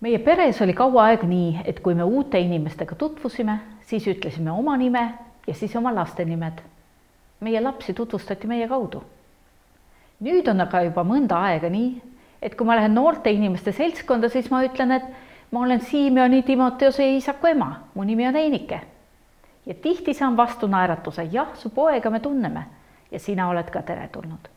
meie peres oli kaua aega nii, et kui me uute inimestega tutvusime, siis ütlesime oma nime ja siis oma laste nimed. meie lapsi tutvustati meie kaudu. nüüd on aga juba mõnda aega nii, et kui ma lähen noorte inimeste seltskonda, siis ma ütlen, et ma olen Siimoni Timoteuse isaku ema, mu nimi on Einike. ja tihti saan vastu naeratuse, jah, su poega me tunneme ja sina oled ka teretulnud.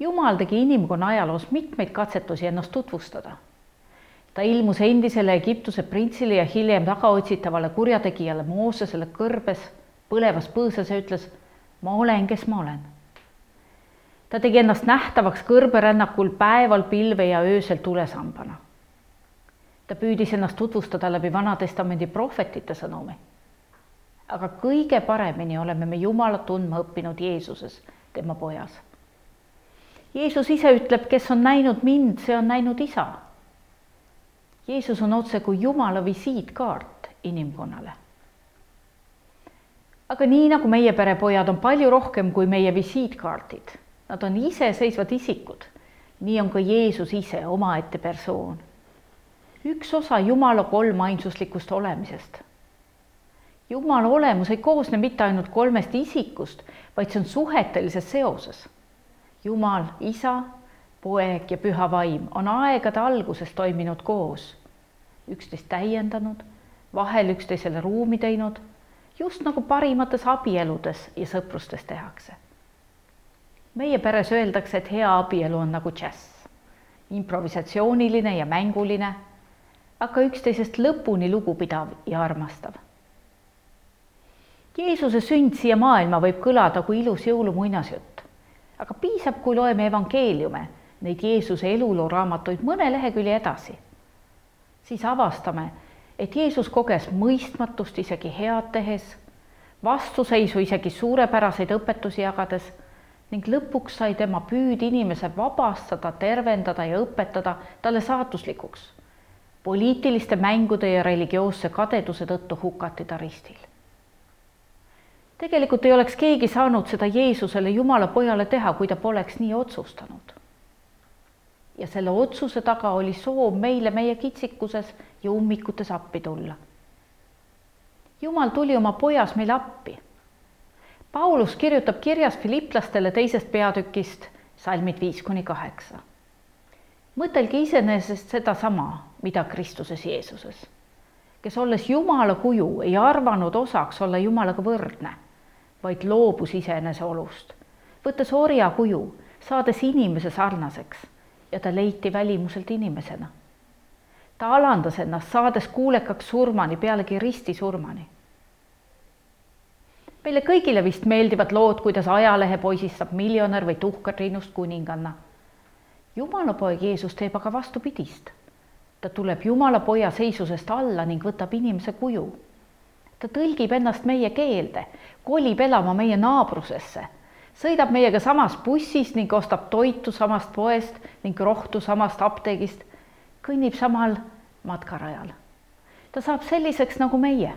jumal tegi inimkonna ajaloos mitmeid katsetusi ennast tutvustada. Ta ilmus endisele Egiptuse printsile ja hiljem tagaotsitavale kurjategijale Moosesele kõrbes, põlevas põõsas ja ütles, ma olen, kes ma olen. ta tegi ennast nähtavaks kõrberännakul päeval pilve ja öösel tulesambana. ta püüdis ennast tutvustada läbi Vana-testamendi prohvetite sõnumi aga kõige paremini oleme me Jumalat tundma õppinud Jeesuses, tema pojas. Jeesus ise ütleb, kes on näinud mind, see on näinud isa. Jeesus on otse kui Jumala visiitkaart inimkonnale. aga nii nagu meie perepojad on palju rohkem kui meie visiitkaardid, nad on iseseisvad isikud, nii on ka Jeesus ise omaette persoon. üks osa Jumala kolmainsuslikust olemisest jumala olemus ei koosne mitte ainult kolmest isikust, vaid see on suhetelises seoses. jumal, isa, poeg ja püha vaim on aegade alguses toiminud koos, üksteist täiendanud, vahel üksteisele ruumi teinud, just nagu parimates abieludes ja sõprustes tehakse. meie peres öeldakse, et hea abielu on nagu džäss, improvisatsiooniline ja mänguline, aga üksteisest lõpuni lugupidav ja armastav. Jeesuse sünd siia maailma võib kõlada kui ilus jõulumuinasjutt, aga piisab, kui loeme evangeeliume, neid Jeesuse eluloo raamatuid mõne lehekülje edasi. siis avastame, et Jeesus koges mõistmatust isegi head tehes, vastuseisu isegi suurepäraseid õpetusi jagades ning lõpuks sai tema püüd inimese vabastada, tervendada ja õpetada talle saatuslikuks. poliitiliste mängude ja religioosse kadeduse tõttu hukati ta ristil tegelikult ei oleks keegi saanud seda Jeesusele, Jumala pojale teha, kui ta poleks nii otsustanud. Ja selle otsuse taga oli soov meile meie kitsikuses ja ummikutes appi tulla. Jumal tuli oma pojas meile appi. Paulus kirjutab kirjas filiplastele teisest peatükist salmid viis kuni kaheksa. mõtelge iseenesest sedasama, mida Kristuses Jeesuses, kes olles Jumala kuju, ei arvanud osaks olla Jumalaga võrdne vaid loobus iseenese olust, võttes orja kuju, saades inimese sarnaseks ja ta leiti välimuselt inimesena. ta alandas ennast, saades kuulekaks surmani, pealegi ristisurmani. meile kõigile vist meeldivad lood, kuidas ajalehepoisist saab miljonär või tuhkarinnust kuninganna. jumala poeg Jeesus teeb aga vastupidist. ta tuleb Jumala poja seisusest alla ning võtab inimese kuju ta tõlgib ennast meie keelde, kolib elama meie naabrusesse, sõidab meiega samas bussis ning ostab toitu samast poest ning rohtu samast apteegist, kõnnib samal matkarajal. ta saab selliseks nagu meie.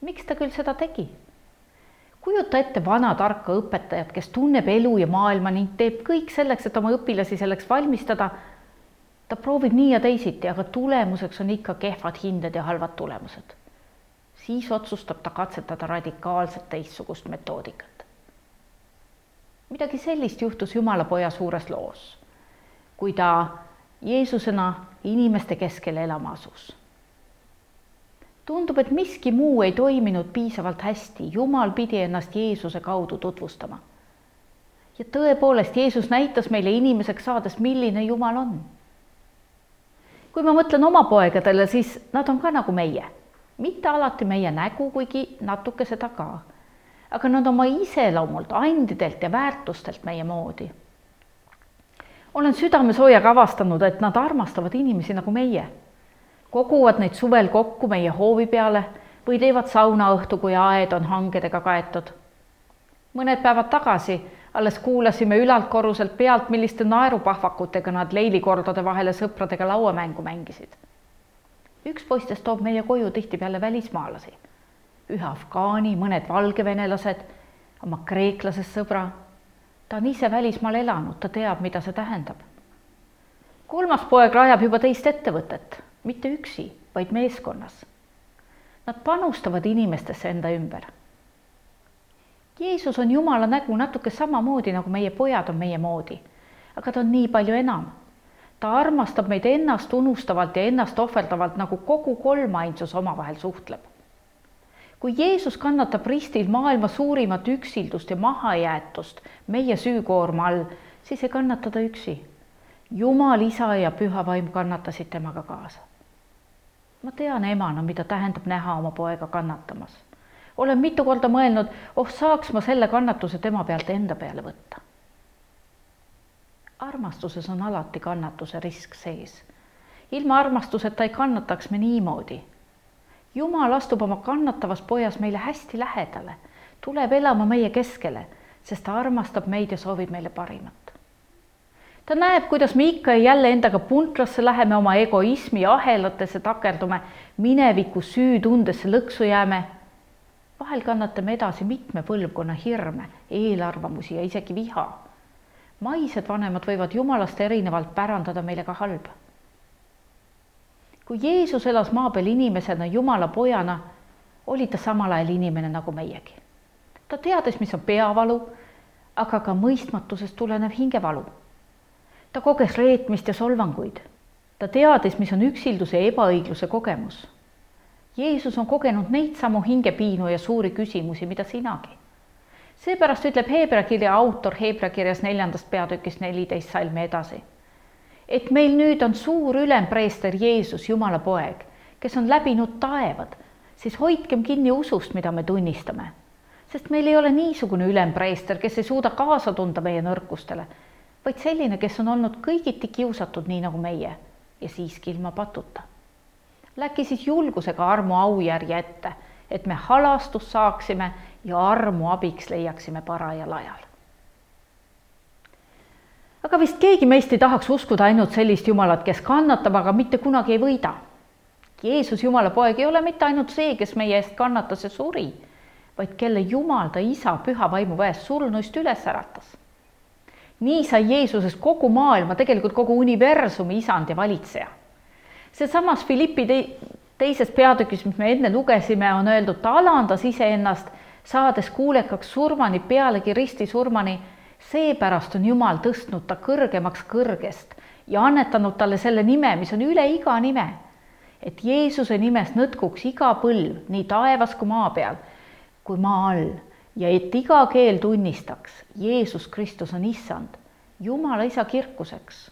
miks ta küll seda tegi? kujuta ette vana tarka õpetajat, kes tunneb elu ja maailma ning teeb kõik selleks, et oma õpilasi selleks valmistada. ta proovib nii ja teisiti, aga tulemuseks on ikka kehvad hinded ja halvad tulemused siis otsustab ta katsetada radikaalselt teistsugust metoodikat. Midagi sellist juhtus Jumala poja suures loos, kui ta Jeesusena inimeste keskel elama asus. tundub, et miski muu ei toiminud piisavalt hästi, Jumal pidi ennast Jeesuse kaudu tutvustama. ja tõepoolest, Jeesus näitas meile inimeseks saades, milline Jumal on. kui ma mõtlen oma poegadele, siis nad on ka nagu meie mitte alati meie nägu, kuigi natuke seda ka. Aga nad oma iseloomult, andidelt ja väärtustelt meie moodi. olen südamesoojaga avastanud, et nad armastavad inimesi nagu meie. koguvad neid suvel kokku meie hoovi peale või teevad saunaõhtu, kui aed on hangedega kaetud. mõned päevad tagasi alles kuulasime ülalt korruselt pealt, milliste naerupahvakutega nad leilikordade vahele sõpradega lauamängu mängisid üks poistest toob meie koju tihtipeale välismaalasi, ühe afgaani, mõned valgevenelased, oma kreeklasest sõbra. ta on ise välismaal elanud, ta teab, mida see tähendab. kolmas poeg rajab juba teist ettevõtet, mitte üksi, vaid meeskonnas. Nad panustavad inimestesse enda ümber. Jeesus on Jumala nägu natuke samamoodi, nagu meie pojad on meie moodi, aga ta on nii palju enam. ta armastab meid ennast unustavalt ja ennast ohverdavalt, nagu kogu kolmainsus omavahel suhtleb. Kui Jeesus kannatab ristil maailma suurimat üksildust ja mahajäetust meie süükoorma all, siis ei kannata ta üksi Jumal, isa ja püha vaim kannatasid temaga kaasa. ma tean emana, mida tähendab näha oma poega kannatamas. olen mitu korda mõelnud, oh saaks ma selle kannatuse tema pealt enda peale võtta. armastuses on alati kannatuse risk sees. ilma armastuseta ei kannataks me niimoodi. Jumal astub oma kannatavas pojas meile hästi lähedale, tuleb elama meie keskele, sest ta armastab meid ja soovib meile parimat ta näeb, kuidas me ikka ja jälle endaga puntrasse läheme, oma egoismi ahelatesse takerdume, mineviku süütundesse lõksu jääme. vahel kannatame edasi mitme põlvkonna hirme, eelarvamusi ja isegi viha. maised vanemad võivad jumalast erinevalt pärandada meile ka halba. Kui Jeesus elas maa peal inimesena, Jumala pojana, oli ta samal ajal inimene nagu meiegi. ta teadis, mis on peavalu, aga ka mõistmatusest tulenev hingevalu ta koges reetmist ja solvanguid. ta teadis, mis on üksilduse ja ebaõigluse kogemus. Jeesus on kogenud neid samu hingepiinu ja suuri küsimusi, mida sinagi. seepärast ütleb Hebra kirja autor Hebra kirjas neljandast peatükist neliteist salmi edasi. Et meil nüüd on suur ülempreester Jeesus, Jumala poeg, kes on läbinud taevad, siis hoidkem kinni usust, mida me tunnistame. sest meil ei ole niisugune ülempreester, kes ei suuda kaasa tunda meie nõrkustele vaid selline, kes on olnud kõigiti kiusatud, nii nagu meie ja siiski ilma patuta. Läki siis julgusega armu aujärje ette, et me halastust saaksime ja armu abiks leiaksime parajal ajal. Aga vist keegi meist ei tahaks uskuda ainult sellist Jumalat, kes kannatab, aga mitte kunagi ei võida. Jeesus, Jumala poeg, ei ole mitte ainult see, kes meie eest kannatas ja suri, vaid kelle Jumal ta isa püha vaimu väest surnuist üles äratas nii sai Jeesusest kogu maailma, tegelikult kogu universumi isand ja valitseja. sealsamas Philippi te teises peatükis, mis me enne lugesime, on öeldud, ta alandas iseennast, saades kuulekaks surmani, pealegi ristisurmani. Seepärast on Jumal tõstnud ta kõrgemaks kõrgest ja annetanud talle selle nime, mis on üle iga nime. et Jeesuse nimes nõtkuks iga põlv nii taevas kui maa peal kui maa all ja et iga keel tunnistaks, Jeesus Kristus on issand, Jumala isa kirkuseks.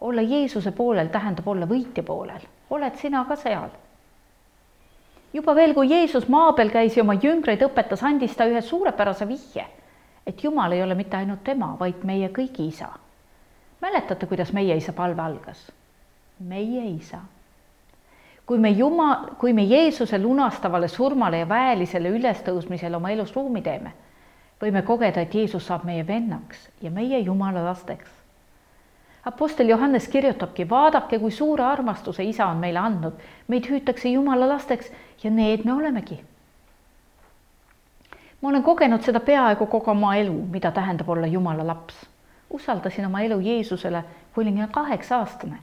olla Jeesuse poolel tähendab olla võitja poolel, oled sina ka seal. juba veel, kui Jeesus maa peal käis ja oma jüngreid õpetas, andis ta ühe suurepärase vihje, et Jumal ei ole mitte ainult tema, vaid meie kõigi isa. mäletate, kuidas meie isa palve algas? meie isa kui me Juma, kui me Jeesuse lunastavale surmale ja väelisele ülestõusmisele oma elus ruumi teeme, võime kogeda, et Jeesus saab meie vennaks ja meie Jumala lasteks. Apostel Johannes kirjutabki, vaadake, kui suure armastuse isa on meile andnud, meid hüütakse Jumala lasteks ja need me olemegi. Ma olen kogenud seda peaaegu kogu oma elu, mida tähendab olla Jumala laps. usaldasin oma elu Jeesusele, kui olin kaheksa aastane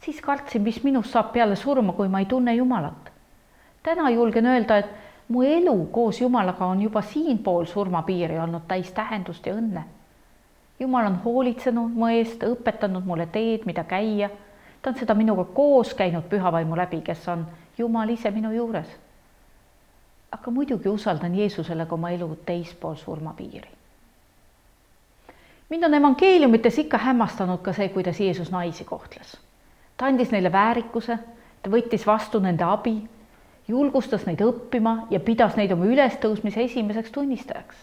siis kartsin, mis minust saab peale surma, kui ma ei tunne Jumalat. täna julgen öelda, et mu elu koos Jumalaga on juba siinpool surmapiiri olnud täis tähendust ja õnne. Jumal on hoolitsenud mu eest, õpetanud mulle teed, mida käia. ta on seda minuga koos käinud pühavaimu läbi, kes on Jumal ise minu juures. Aga muidugi usaldan Jeesusele ka oma elu teispool surmapiiri. mind on evangeeliumites ikka hämmastanud ka see, kuidas Jeesus naisi kohtles ta andis neile väärikuse, ta võttis vastu nende abi, julgustas neid õppima ja pidas neid oma ülestõusmise esimeseks tunnistajaks.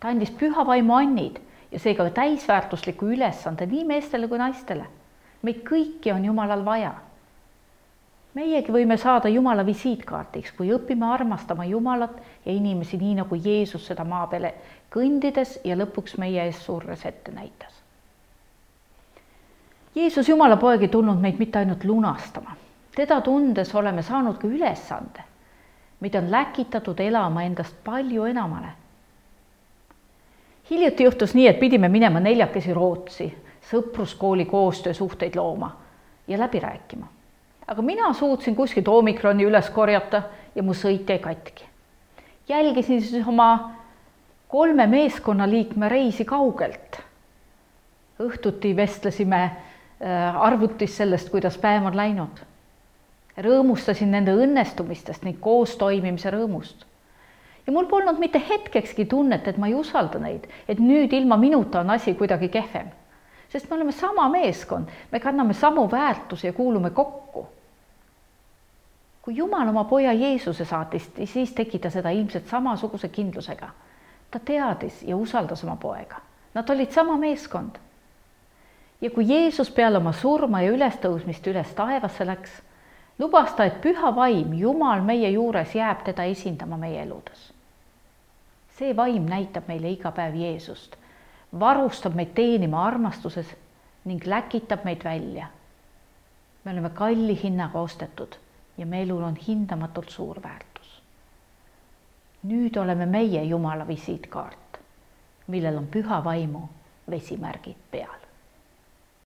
ta andis püha vaimu annid ja seega täisväärtusliku ülesande nii meestele kui naistele. meid kõiki on Jumalal vaja. Meiegi võime saada Jumala visiitkaardiks, kui õpime armastama Jumalat ja inimesi nii, nagu Jeesus seda maa peale kõndides ja lõpuks meie ees surres ette näitas. Jeesus, Jumala poeg, ei tulnud meid mitte ainult lunastama, teda tundes oleme saanud ka ülesande, mida on läkitatud elama endast palju enamale. hiljuti juhtus nii, et pidime minema neljakesi Rootsi, sõpruskooli koostöösuhteid looma ja läbi rääkima. Aga mina suutsin kuskilt omikroni üles korjata ja mu sõit jäi katki. jälgisin siis oma kolme meeskonnaliikme reisi kaugelt. õhtuti vestlesime äh, arvutis sellest, kuidas päev on läinud. rõõmustasin nende õnnestumistest ning koostoimimise rõõmust ja mul polnud mitte hetkekski tunnet, et ma ei usalda neid, et nüüd ilma minuta on asi kuidagi kehvem. Sest me oleme sama meeskond, me kanname samu väärtusi ja kuulume kokku. kui Jumal oma poja Jeesuse saatis, siis tegi ta seda ilmselt samasuguse kindlusega. ta teadis ja usaldas oma poega, nad olid sama meeskond. ja kui Jeesus peale oma surma ja ülestõusmist üles taevasse läks, lubas ta, et püha vaim, Jumal meie juures jääb teda esindama meie eludes see vaim näitab meile iga päev Jeesust, varustab meid teenima armastuses ning läkitab meid välja. me oleme kalli hinnaga ostetud ja me elul on hindamatult suur väärtus. nüüd oleme meie Jumala visiitkaart, millel on püha vaimu vesimärgid peal.